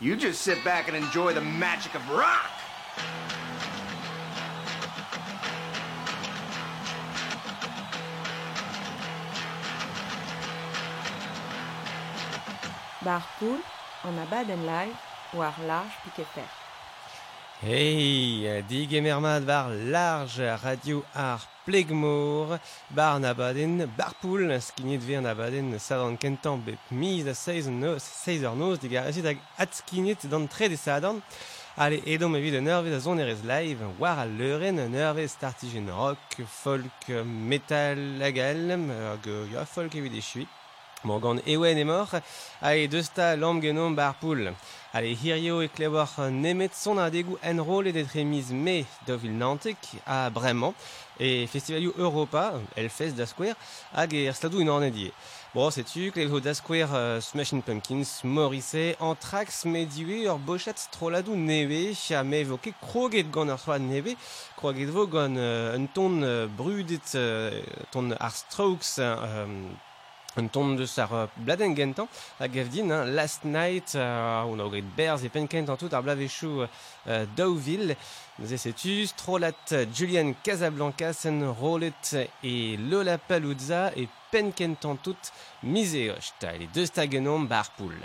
You just sit back and enjoy the magic of rock. Barpool, en abaden live, war large piquet. Hey, dig emermad var large radio ar plegmor, bar nabaden, bar poul, skinit ver nabaden, sadan kentan bep miz a seiz noz, seiz ur noz, dig a hag at skinit dan tre de sadan, Ale, edom evit an eurvez a zon erez live, war a leuren an eurvez startijen rock, folk, metal, agalm, hag ya folk evit e chuit. Morgan ewen emor, a e deusta lamb genom bar poul. Ale hirio e klevor nemet son a degou en rôle d'etre emiz me dovil nantek a bremañ e festivalio Europa, Elfest da Square, hag e erstadou in ornedie. Bro, setu, klevho da Square, uh, Smashing Pumpkins, Morrissey, Anthrax, Medivê, ur bochat troladou neve, a me voke kroget gant ur soad neve, kroget vo gant uh, un ton uh, brudet, uh, ton ar strokes, uh, um, un ton de ar bladen gentan, a hein, last night, uh, on a ogret berz e penkent an tout ar blavechou uh, Deauville, Ze setu, strolat Julian Casablanca, sen rolet e Lola Paluzza e penkent an tout mise ocht. E deus tagenom bar poul.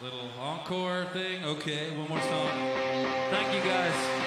Little encore thing. Okay, one more song. Thank you guys.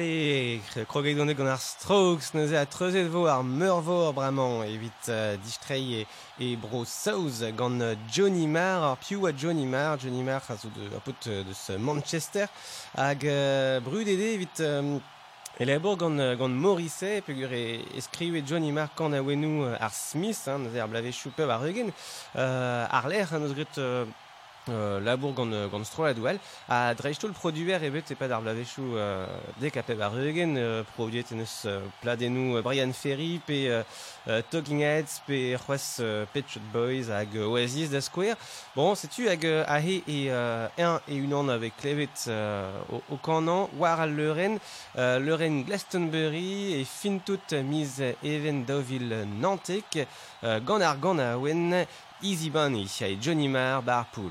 Allez, kroget donne gant ar strokes, neuze a treuzet vo ar meurvor bramañ, evit uh, distrei e, e bro saouz gant Johnny Marr, ar piou a Johnny Marr, Johnny Marr a de, a pot uh, deus Manchester, hag uh, brudede evit... Um, E labor gant, gant Morrissey, peogwir e, e skriwe Johnny Marr kan a wenou uh, ar Smith, hein, ar blavechou pev ar eugen, uh, ar ler, hein, neus gret... Euh, labour gant, gant strola doual a dreistol produer ebet e pad ar blavechou euh, dek a eugen euh, euh, pladenou euh, Brian Ferry pe euh, euh, Talking Heads pe c'hoaz euh, Boys hag Oasis da Square. Bon hag euh, a he e euh, un e un an avec klevet euh, o, o kanan war al leuren euh, Glastonbury e fin tout mis even dovil Nantek euh, gant a Easy Bunny et Johnny Marr Barpool.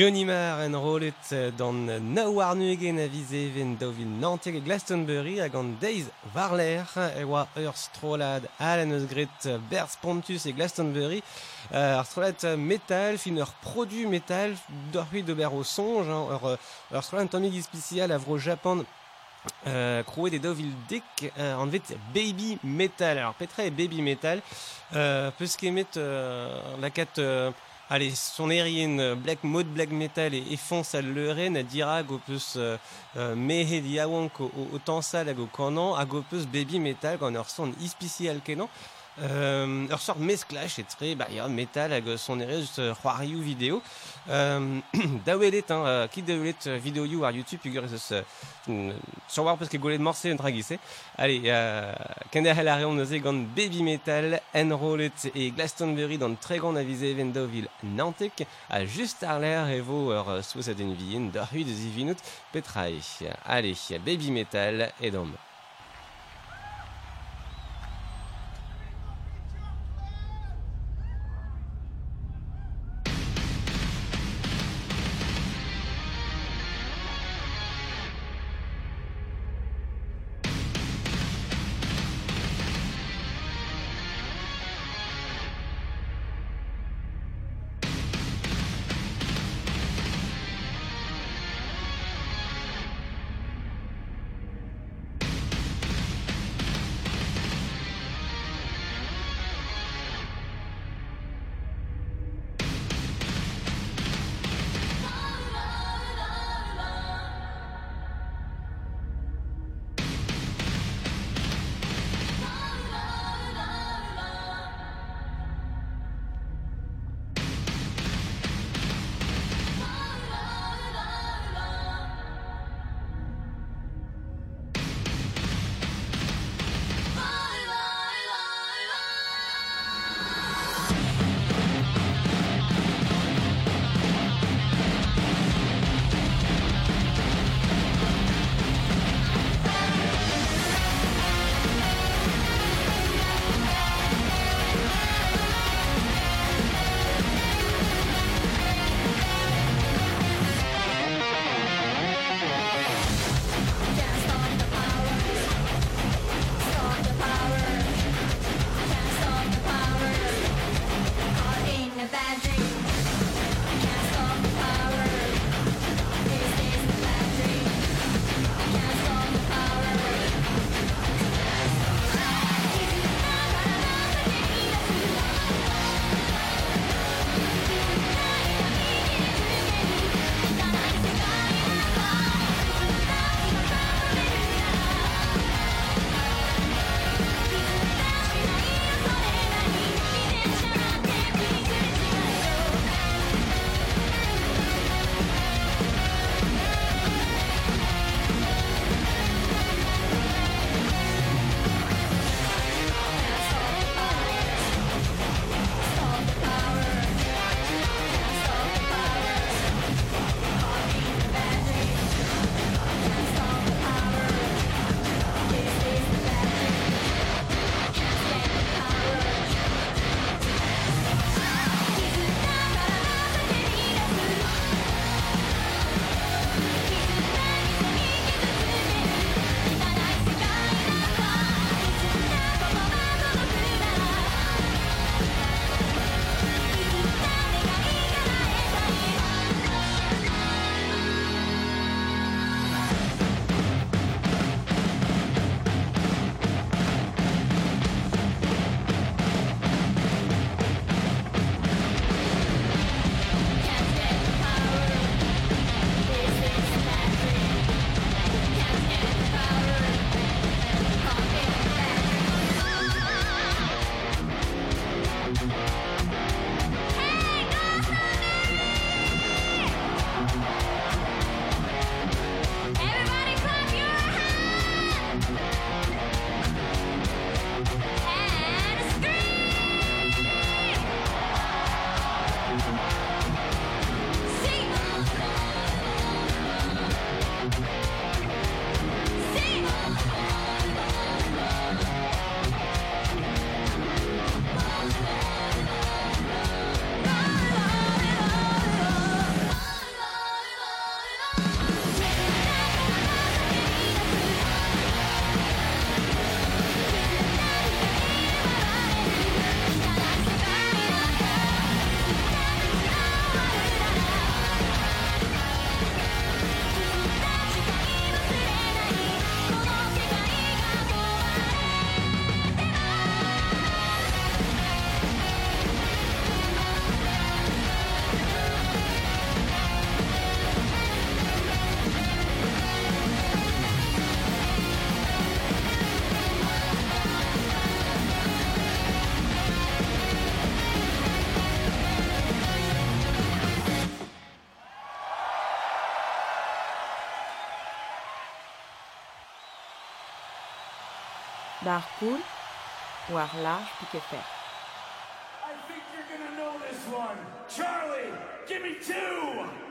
Johnny Marr enrolet dans Nawarnuegen a vizeven dovil Nantek e Glastonbury hag an deiz varler e oa ur strolad al an eus Pontus e Glastonbury. Uh, ur strolad metal fin ur produt metal d'ur hui d'ober o sonj ur, ur strolad an tamig ispicial a vro Japan euh, crouet des dovil dick euh, en vet baby metal. Alors petra et baby metal euh, euh, la kat euh, Allez, son erien black mode black metal et fonce à l'euren a dirag o peus euh, euh, mehe diawank hag o peus baby metal gant ur son ispicial kenan euh, ur sort mesklach et tre bah, ya, metal hag son ere just euh, c'hoarioù video. Euh, daouelet hein, euh, kit daouelet euh, videoioù ar YouTube ugur eus euh, sur war peus ket golet morse un dragise allez euh, kender hel ar neuze baby metal enrolet e Glastonbury dans tre gant avize even dovil Nantek a just ar l'air e vo ur euh, souez a den vien d'ar hu de zivinout petrae. Allez baby metal et dom Barre poule, war large, piqué fer. I think you're gonna know this one. Charlie, give me two.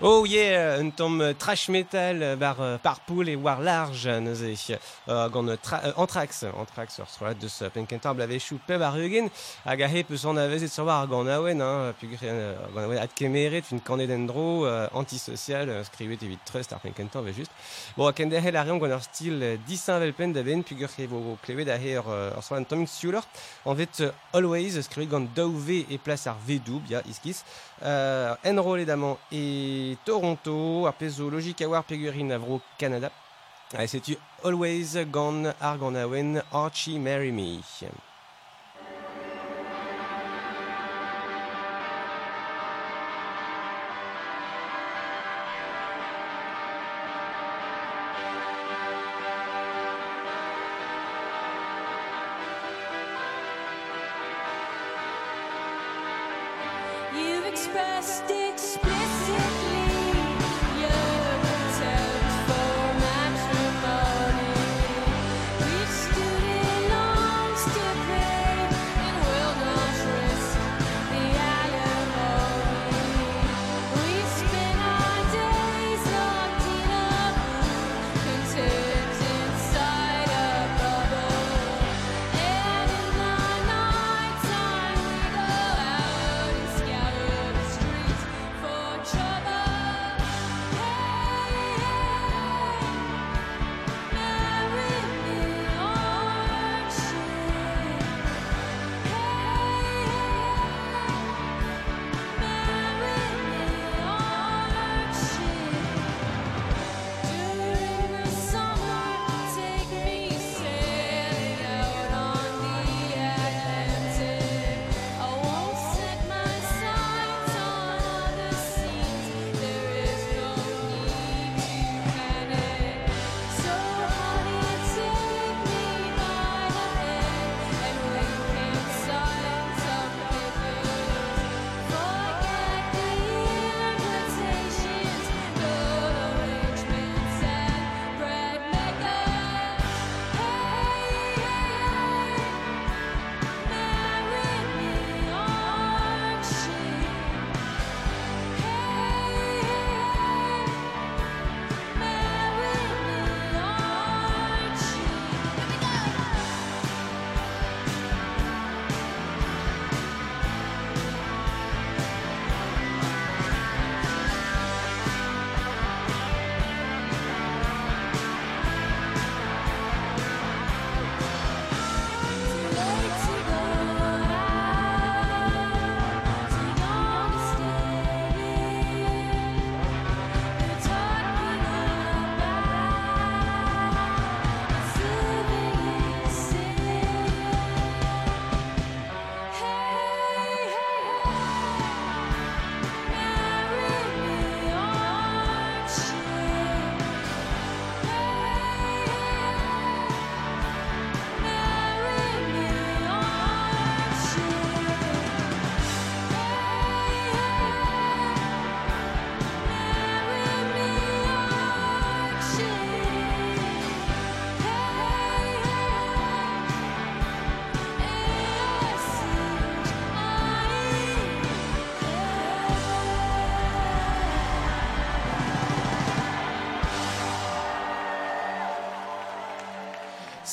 Oh yeah, un tom euh, trash metal euh, bar euh, parpoul et war large neuze. Uh, gant tra uh, anthrax, anthrax ur soit deus penkentar blavechou pe bar eugen, hag a he peus an avezet sur war gant hein, pugre uh, gant ad kemeret, fin antisocial, skrivet evit trust ar penkentar ve just. A ken derhel a reon gant stil disin da ben, he vo klevet a he ur, ur always skrivet gant daou ve e plas ar ya iskis, évidemment et Toronto, ar pezo logik a war pegurin avro Canada. Allez, c'est-tu Always Gone Argonawen Archie Marry Me?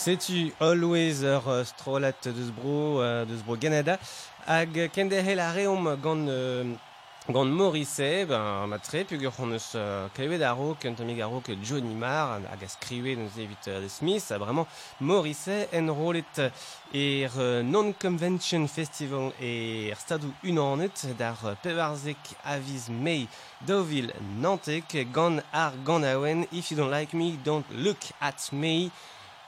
Setu always ur uh, strolat deus bro, uh, deus bro Canada. Hag kendehel a reom gant... Uh, Gant Morrissey, ben, ma tre, pugur c'hon eus euh, klevet a ro, kent a ro Johnny Marr, hag a skrivet eus evit uh, de Smith, a bremañ Morrissey en rolet er uh, Non-Convention Festival er stadou unanet dar uh, pevarzek aviz mei daouvil nantek gant ar gant aouen If you don't like me, don't look at me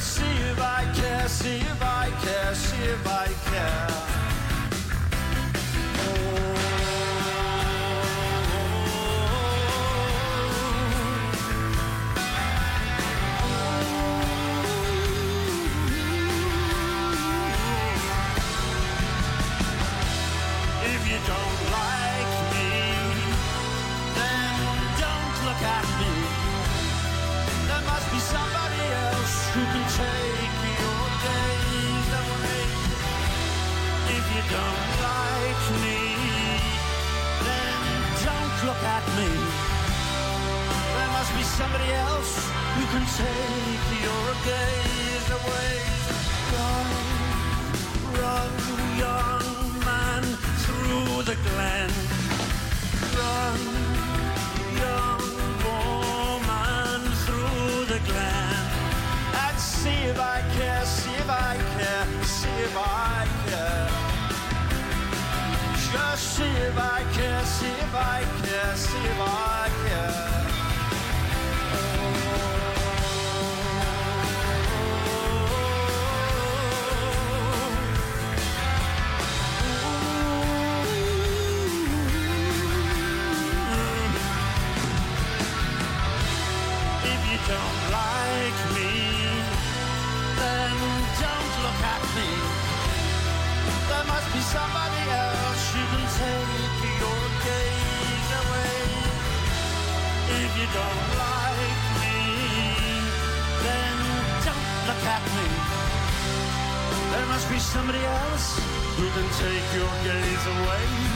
see if I care, see if I care, see if I care. Somebody else who can take your gaze away. Run, run, young man, through the glen. Run, young woman, through the glen. And see if I care, see if I care, see if I care. Just see if I care, see if I care, see if I care. Must be somebody else who can take your gaze away. If you don't like me, then don't look at me. There must be somebody else who can take your gaze. Away,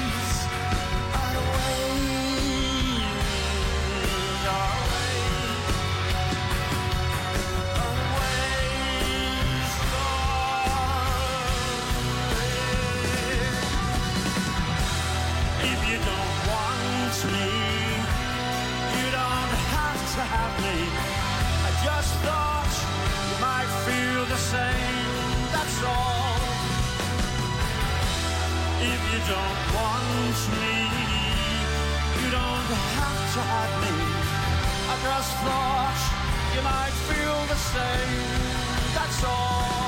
me. I just thought you might feel the same, that's all. If you don't want me, you don't have to have me. I just thought you might feel the same, that's all.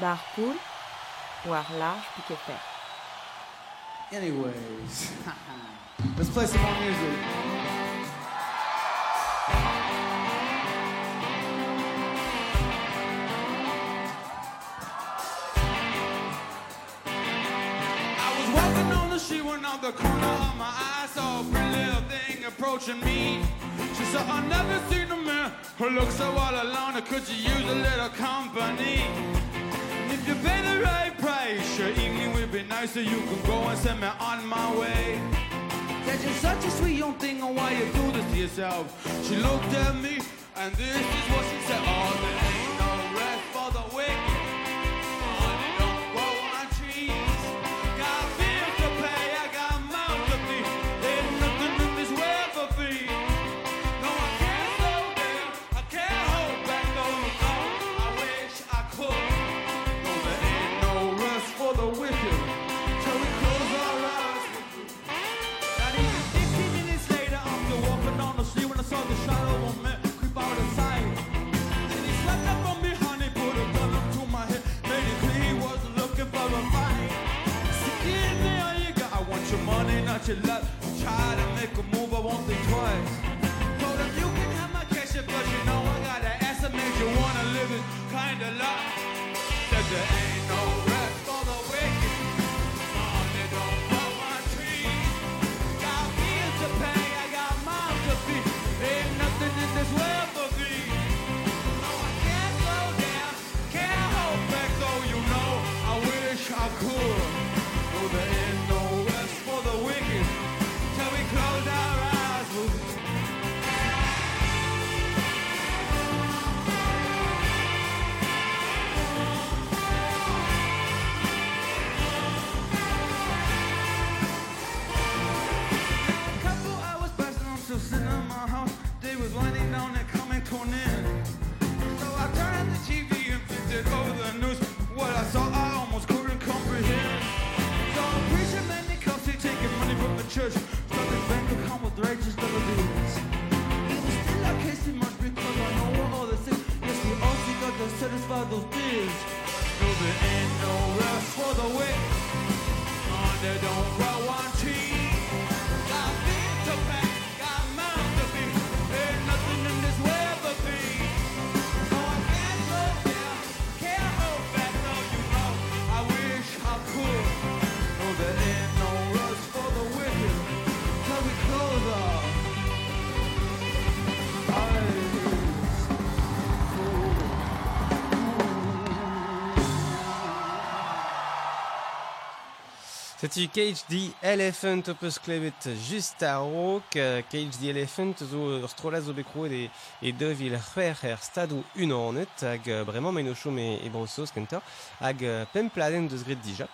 Bar poule, War large, piquet fer. Anyways, let's play some more music. Walking went on the corner of my eye saw a pretty little thing approaching me. She said, I've never seen a man who looks so all alone. Could you use a little company? And if you pay the right price, your evening will be nice, so you can go and send me on my way. Said you're such a sweet young thing, and why you do this to yourself? She looked at me, and this is what she said: Oh, there your luck. Try to make a move, I won't think twice. Told him you can have my cash, but you know I got an ass that makes you wanna live it kinda luck. Said there ain't no rest for the wicked. Money don't grow on trees. Got bills to pay, I got mouths to feed. Ain't nothing in this world for free. No, I can't slow down, can't hold back, though you know I wish I could. No, there ain't no rest for the wicked torn in. Setu Cage the Elephant opus klebet just a rok. euh, Cage the Elephant zo ur strola zo bekroet e, e devil c'hwer er stadou unanet hag euh, bremañ men o chom e, e brosos kentor hag euh, pempladen deus gret dija.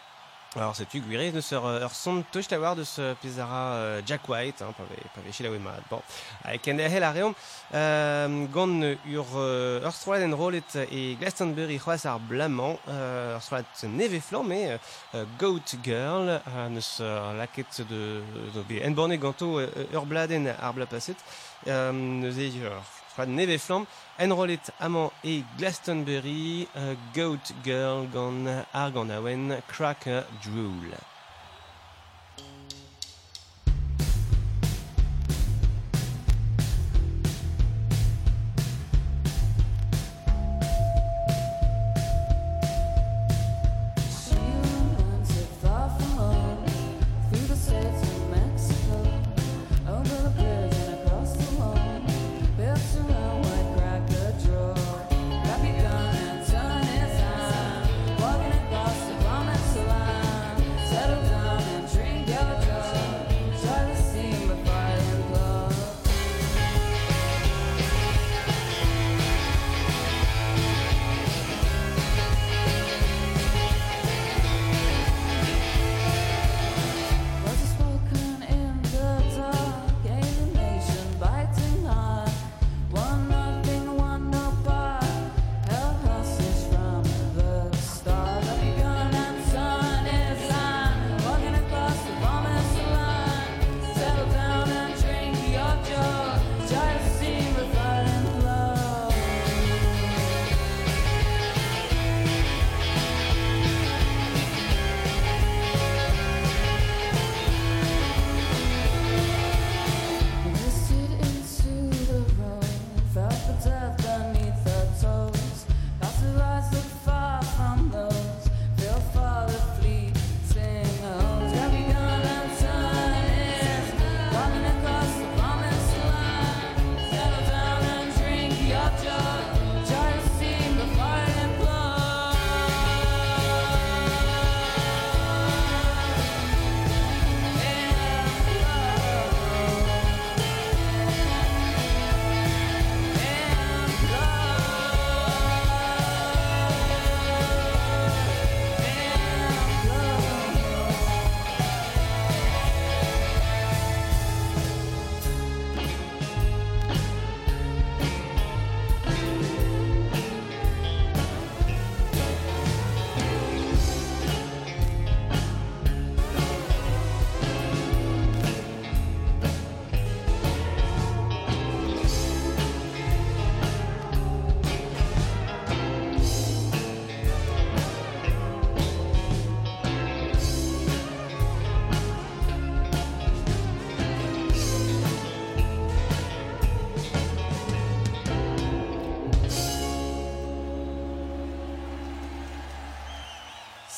Alors setu gwirez deus ur, ur son tocht a war deus euh, pezara euh, Jack White, hein, pa ve, pa ve chila mat. Bon, hag en derhel a reom, euh, gant ur, euh, rolet e Glastonbury ar blamañ, euh, ur strola neve e euh, Goat Girl, euh, neus euh, laket de, de en borne ganto euh, ur bladen ar bla paset, euh, e strola neve flam, en rolet amant e Glastonbury, euh, Goat Girl gant ar gant awen Cracker Drool.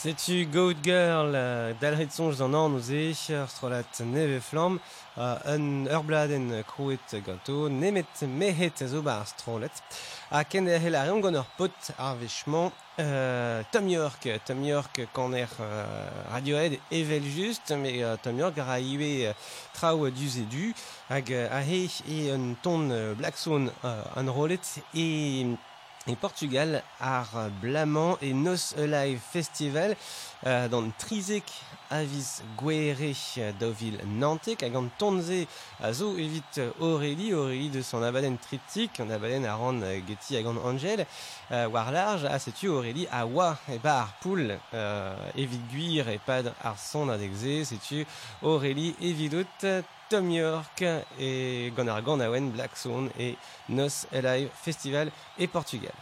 Setu Goat Girl, uh, dalret sonj an an oze, ur strolat neve flamm, uh, un ur bladen krouet ganto, nemet mehet zo bar strolet, a ken er hel a gant ur pot ar vechman uh, Tom York, Tom York kan er uh, radioed evel just, me uh, Tom York a iwe uh, trao duz e du, hag uh, a he e un ton uh, Black Zone uh, an rolet, e... Et Portugal ar Blaman et Nos Alive Festival euh, dans Trizek avis Guere d'Ovil Nantek hag an tonze a zo evit Aurélie, Aurélie de son abaden triptyque, an abaden a ran euh, Getty hag an Angel, euh, war large a setu Aurélie a oa e ba ar poul euh, evit guir e pad ar son adegze, setu Aurélie evidot Tom York et gant ar gant awen Black Zone et Nos Alive Festival et Portugal.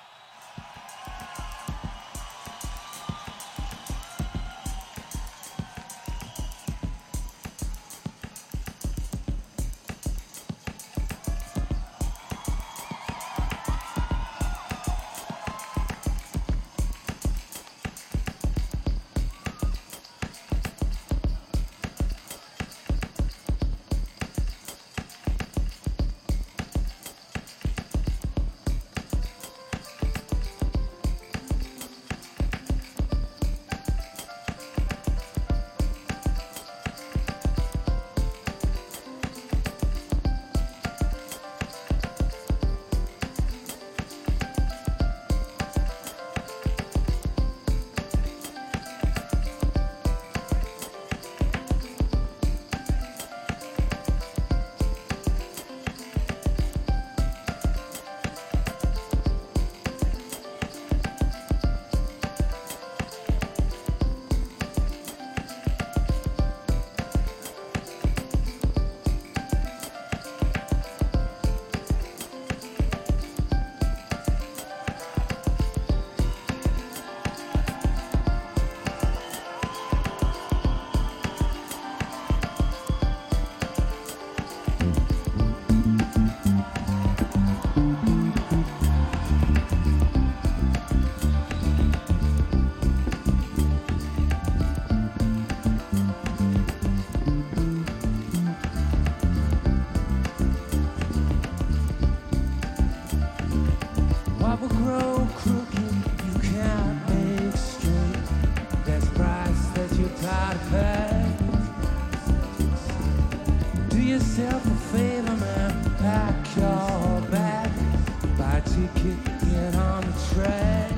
ticket and get on the train.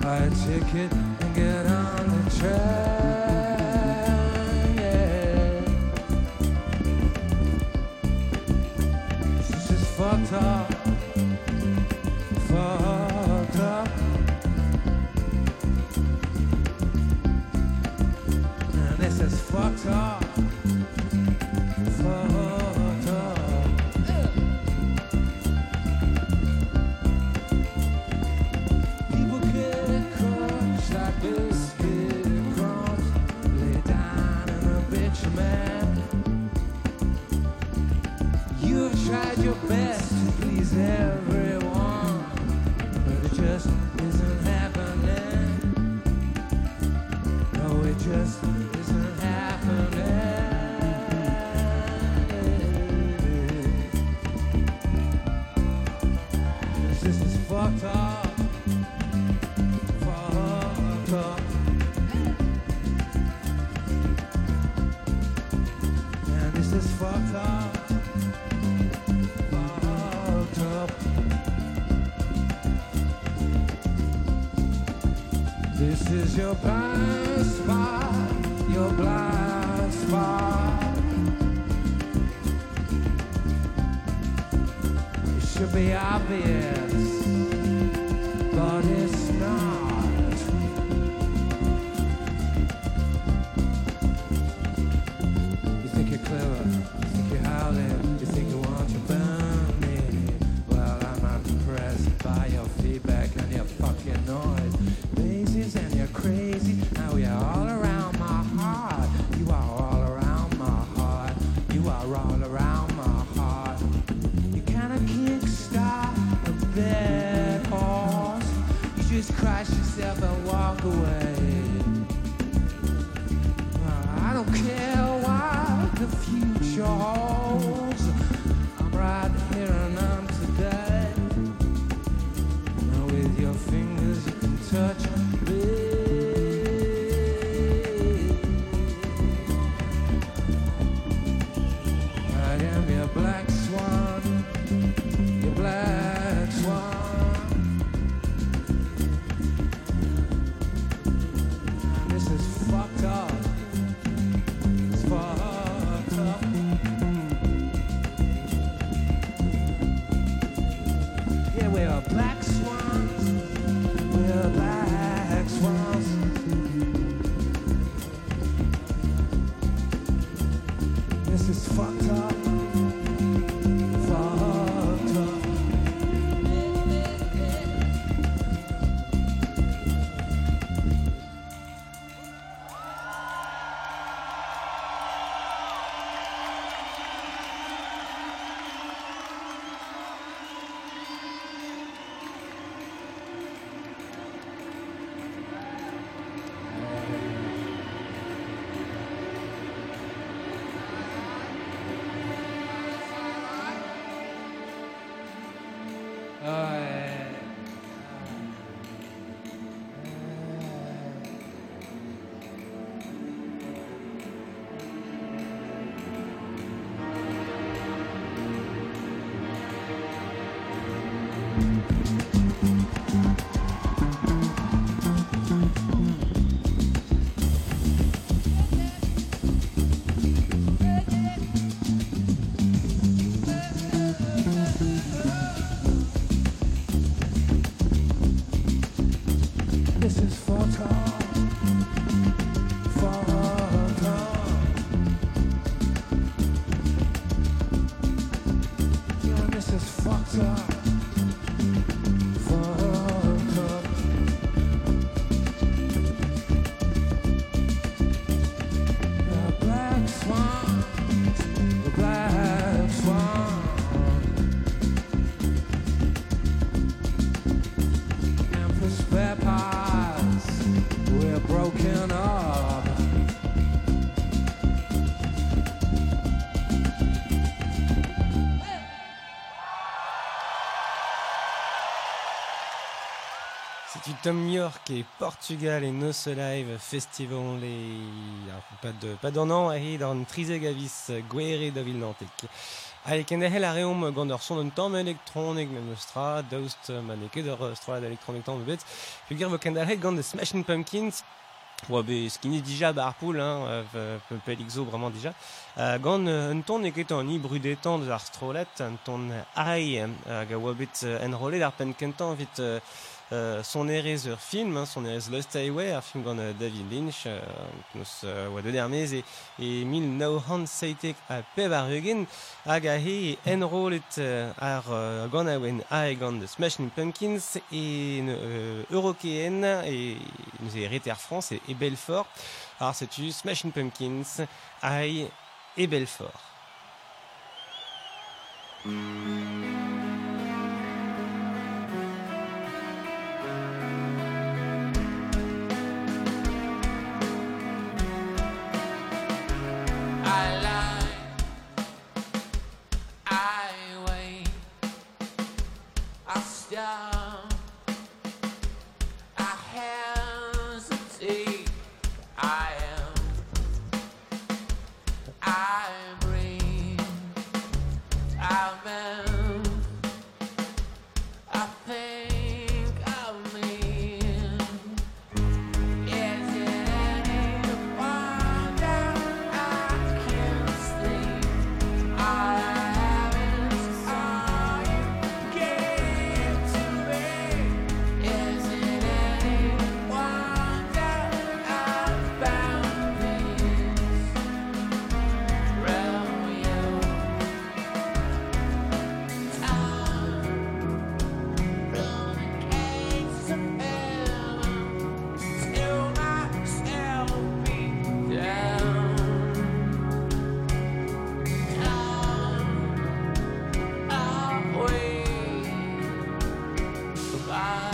Buy a ticket and get on the train. Your blind spot, your blind spot it should be obvious. crazy. Bye. Tom York et Portugal et Nos Live Festival et alors, pas de pas d'an et dans Trisegavis Guerre da Villantic. Avec en hel areom gant ur son un tamm elektronik même stra daoust man ket ur stra elektronik tamm bet. Ken dalhet gant de Smashing Pumpkins Ouais, ben, ce qui n'est déjà Barpool, hein, euh, Pelixo vraiment déjà. Euh, gant euh, un ton eket an i brudetan de ar strolet, un ton aïe, euh, ga oa bet euh, euh, son erez ur film, hein, son erez Lost Highway, ar film gant David Lynch, euh, nous euh, oa de dermez e, e mil naohan seitek a pev ar hag a he enrolet ar gant a oen gant de Smashing Pumpkins e euh, Eurokeen e nous e ret ar France e, e Belfort. Alors c'est tu Smashing Pumpkins, aïe et Belfort. I fly.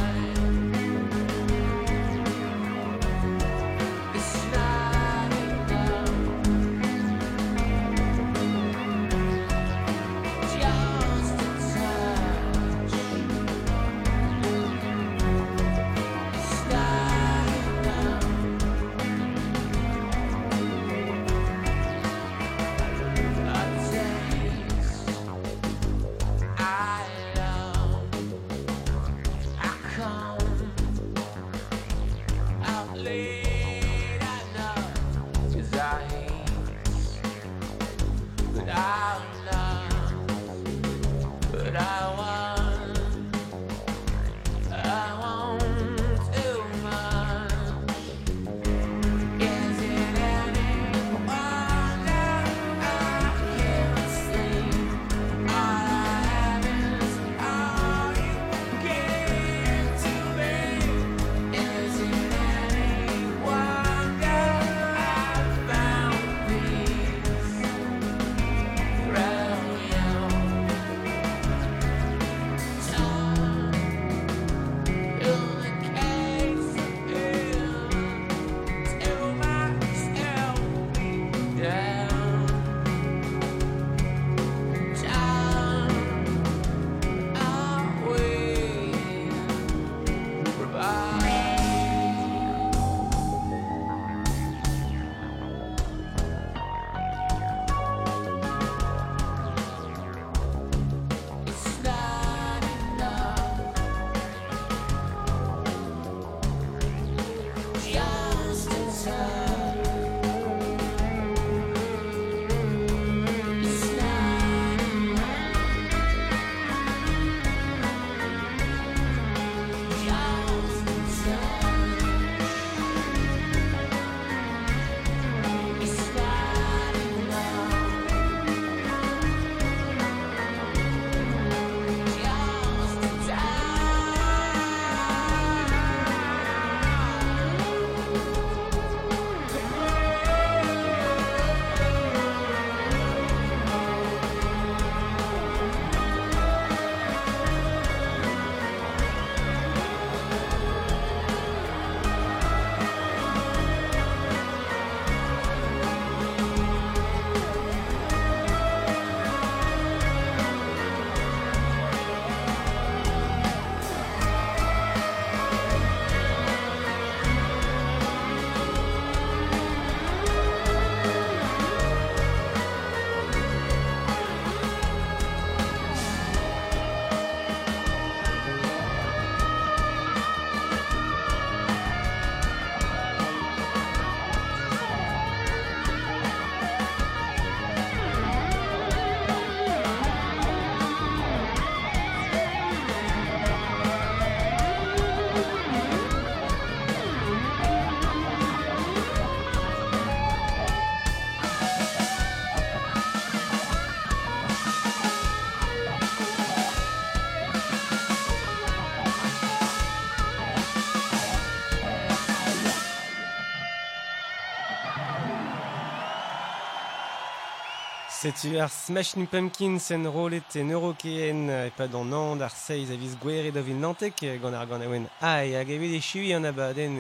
Setu ar Smashing Pumpkins en rolet en eurokeen e pa d'an an ar seiz a viz gwere da vil nantek euh, gant ar gant aouen ai hag evit e chui an abaden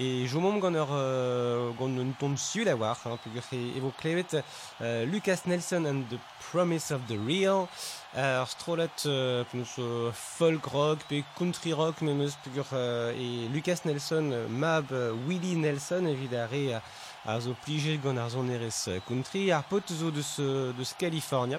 e jo mom gant ur euh, gant un ton sul a war hein, peogwir e evo klevet euh, Lucas Nelson and the Promise of the Real euh, euh, peus euh, folk rock pe country rock memeus peogwir euh, e Lucas Nelson mab Willie Nelson evit a a a zo plije gant ar euh, country ar pot zo deus, euh, deus California.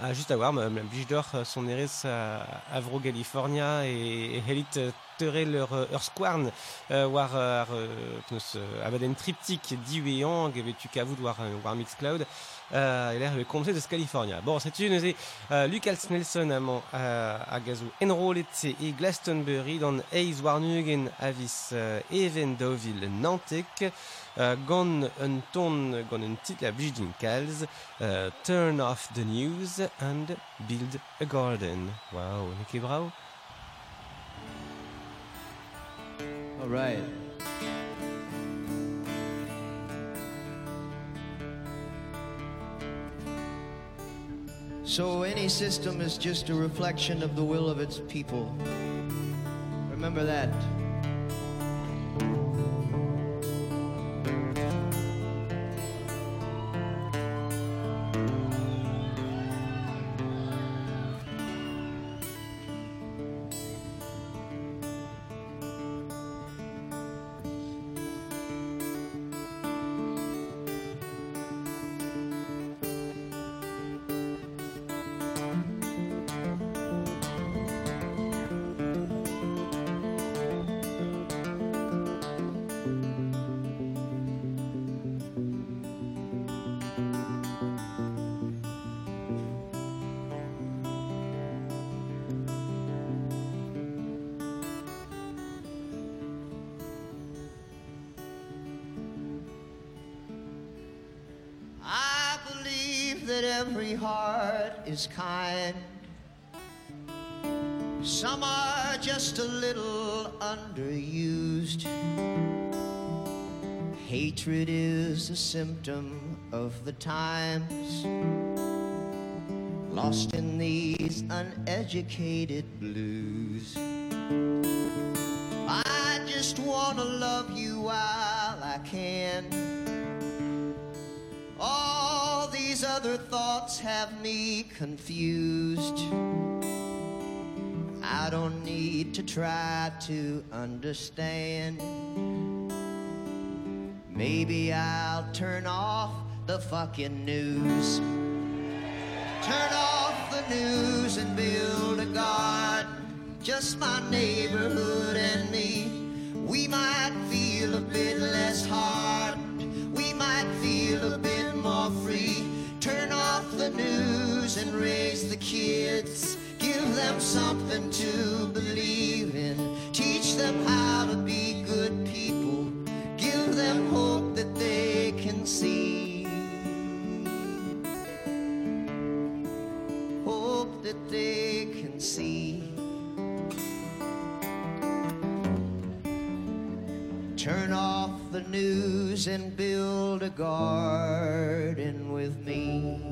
Ah, just a war, ma, ma blij d'or euh, son erez a Avro California e, e helit euh, teurel ur, euh, ur euh, war euh, ar euh, euh, abaden triptyk divean gevetu kavout war, euh, war Mixcloud euh, e l'air komse deus California. Bon, setu neuze euh, Lucas Nelson amant euh, hag a zo enrolet e Glastonbury dan eiz war nugen avis euh, even dovil Nantek euh, gant un ton gant un tit la kalz euh, Turn off the news and build a garden. Wow, ne brao All right. So any system is just a reflection of the will of its people. Remember that. Every heart is kind. Some are just a little underused. Hatred is a symptom of the times. Lost in these uneducated blues. Confused. I don't need to try to understand. Maybe I'll turn off the fucking news. Turn off the news and build a garden. Just my neighborhood and me. We might kids. Give them something to believe in. Teach them how to be good people. Give them hope that they can see. Hope that they can see. Turn off the news and build a garden with me.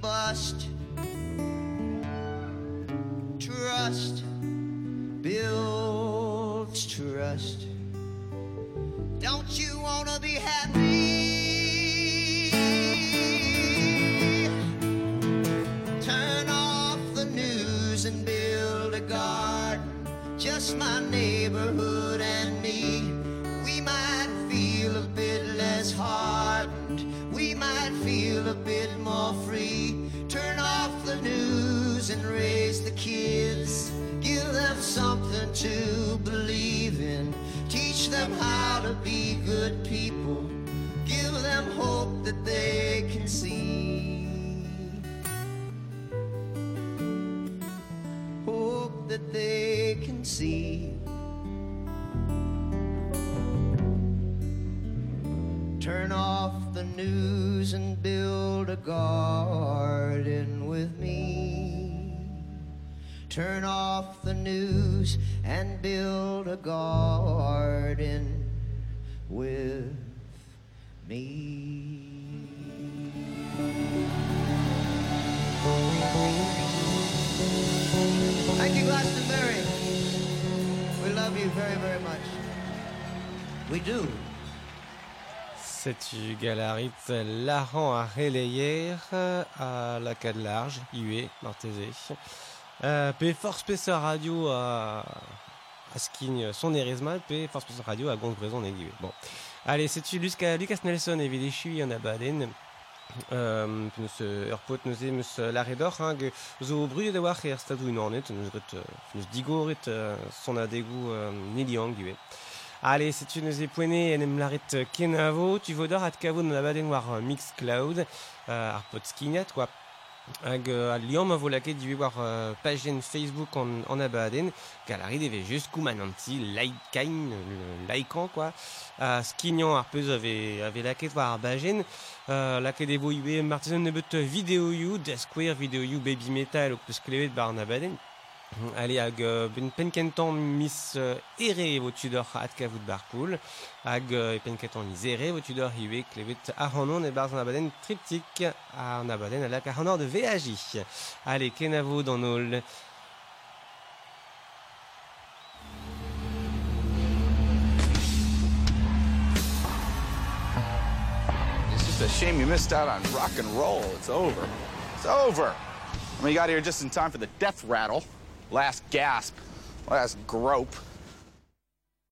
Bust. Garden with me. Thank you. We love you very, very much. We do. Galarit Laran relayer à la large, Iue. Euh, P Force Radio à à Skigne son érismal, P Force PC Radio à Gonzbraison et Iue. Bon. Allez, c'est-tu Lucas, Lucas Nelson et Vidéchu, en a baden. Euh, nous Airport nous emus l'arredor ge zo brut de war stadou une ornet nous ret nous digoret euh, son adegu euh, niliang givet Allez, c'est euh, kenavo, tu vodor at kavo dans la baden war euh, euh, quoi. Hag euh, a liam a vo laket diwe war euh, pagen Facebook en, en abaden, galari deve just kouman an ti likein, le likean, quoi. Uh, skignan ar peus ave, ave laket war ar bagen, uh, laket evo iwe martizan nebet video you, desquare video you baby metal, ok peus klevet bar an abaden. Allez, hag euh, ben penkentan mis euh, ere vo tudor at kavout barpoul, hag euh, penkentan mis ere vo tudor iwe klevet ar hanon e barz abaden triptik an abaden alak ar hanor de VAJ. Allez, kenavo dans nol. It's a shame you missed out on rock and roll. It's over. It's over. I mean, you got here just in time for the death rattle. Last gasp. Last grope.